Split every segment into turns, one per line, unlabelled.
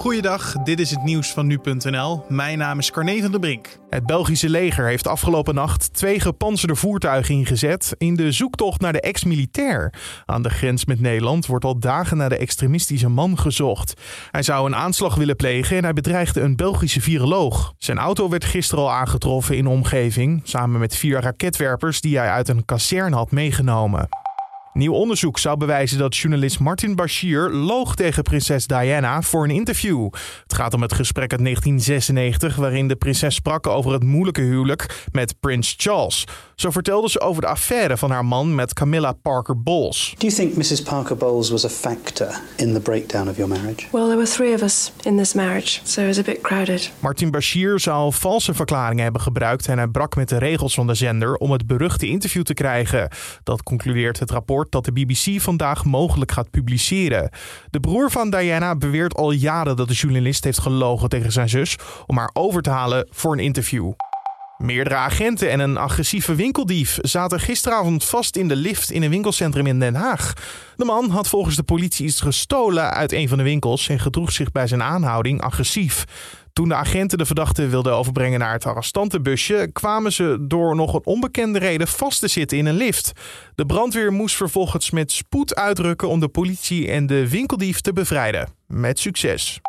Goeiedag, dit is het nieuws van nu.nl. Mijn naam is Carne van der Brink.
Het Belgische leger heeft afgelopen nacht twee gepantserde voertuigen ingezet in de zoektocht naar de ex-militair. Aan de grens met Nederland wordt al dagen naar de extremistische man gezocht. Hij zou een aanslag willen plegen en hij bedreigde een Belgische viroloog. Zijn auto werd gisteren al aangetroffen in de omgeving, samen met vier raketwerpers die hij uit een kazerne had meegenomen. Nieuw onderzoek zou bewijzen dat journalist Martin Bashir loog tegen prinses Diana voor een interview. Het gaat om het gesprek uit 1996 waarin de prinses sprak over het moeilijke huwelijk met prins Charles. Zo vertelde ze over de affaire van haar man met Camilla Parker Bowles.
Do you think Mrs. Parker Bowles was a factor in the breakdown of your marriage?
Well, there were three of us in this marriage, so it was a bit crowded.
Martin Bashir zou valse verklaringen hebben gebruikt en hij brak met de regels van de zender om het beruchte interview te krijgen. Dat concludeert het rapport dat de BBC vandaag mogelijk gaat publiceren. De broer van Diana beweert al jaren dat de journalist heeft gelogen tegen zijn zus om haar over te halen voor een interview. Meerdere agenten en een agressieve winkeldief zaten gisteravond vast in de lift in een winkelcentrum in Den Haag. De man had volgens de politie iets gestolen uit een van de winkels en gedroeg zich bij zijn aanhouding agressief. Toen de agenten de verdachte wilden overbrengen naar het arrestantenbusje, kwamen ze door nog een onbekende reden vast te zitten in een lift. De brandweer moest vervolgens met spoed uitrukken om de politie en de winkeldief te bevrijden. Met succes.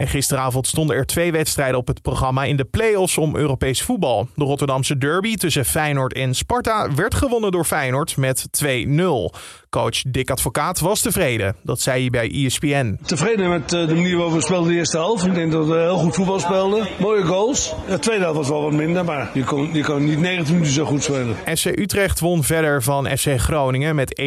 En gisteravond stonden er twee wedstrijden op het programma in de play-offs om Europees voetbal. De Rotterdamse derby tussen Feyenoord en Sparta werd gewonnen door Feyenoord met 2-0. Coach Dick Advocaat was tevreden. Dat zei hij bij ESPN.
Tevreden met eh, de manier waarop we speelden de eerste helft. Ik denk dat we heel goed voetbal speelden. Mooie goals. De tweede helft was wel wat minder, maar je kon, je kon niet 90 minuten zo goed spelen.
FC Utrecht won verder van FC Groningen met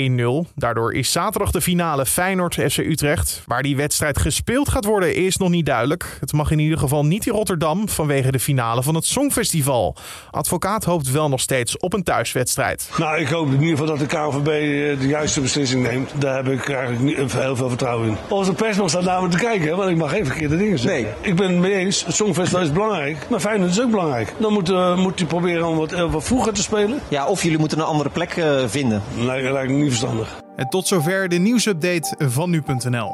1-0. Daardoor is zaterdag de finale Feyenoord-FC Utrecht. Waar die wedstrijd gespeeld gaat worden is nog niet duidelijk. Het mag in ieder geval niet in Rotterdam vanwege de finale van het Songfestival. Advocaat hoopt wel nog steeds op een thuiswedstrijd.
Nou, ik hoop in ieder geval dat de KNVB eh, de juiste beslissing neemt. Daar heb ik eigenlijk niet, heel veel vertrouwen in. Onze persman staat naar me te kijken, want ik mag geen verkeerde dingen zeggen. Nee. Ik ben het mee eens, het Songfestival is belangrijk, maar Feyenoord is ook belangrijk. Dan moet, uh, moet hij proberen om wat, wat vroeger te spelen.
Ja, of jullie moeten een andere plek uh, vinden.
Lijkt, lijkt me niet verstandig.
En tot zover de nieuwsupdate van nu.nl.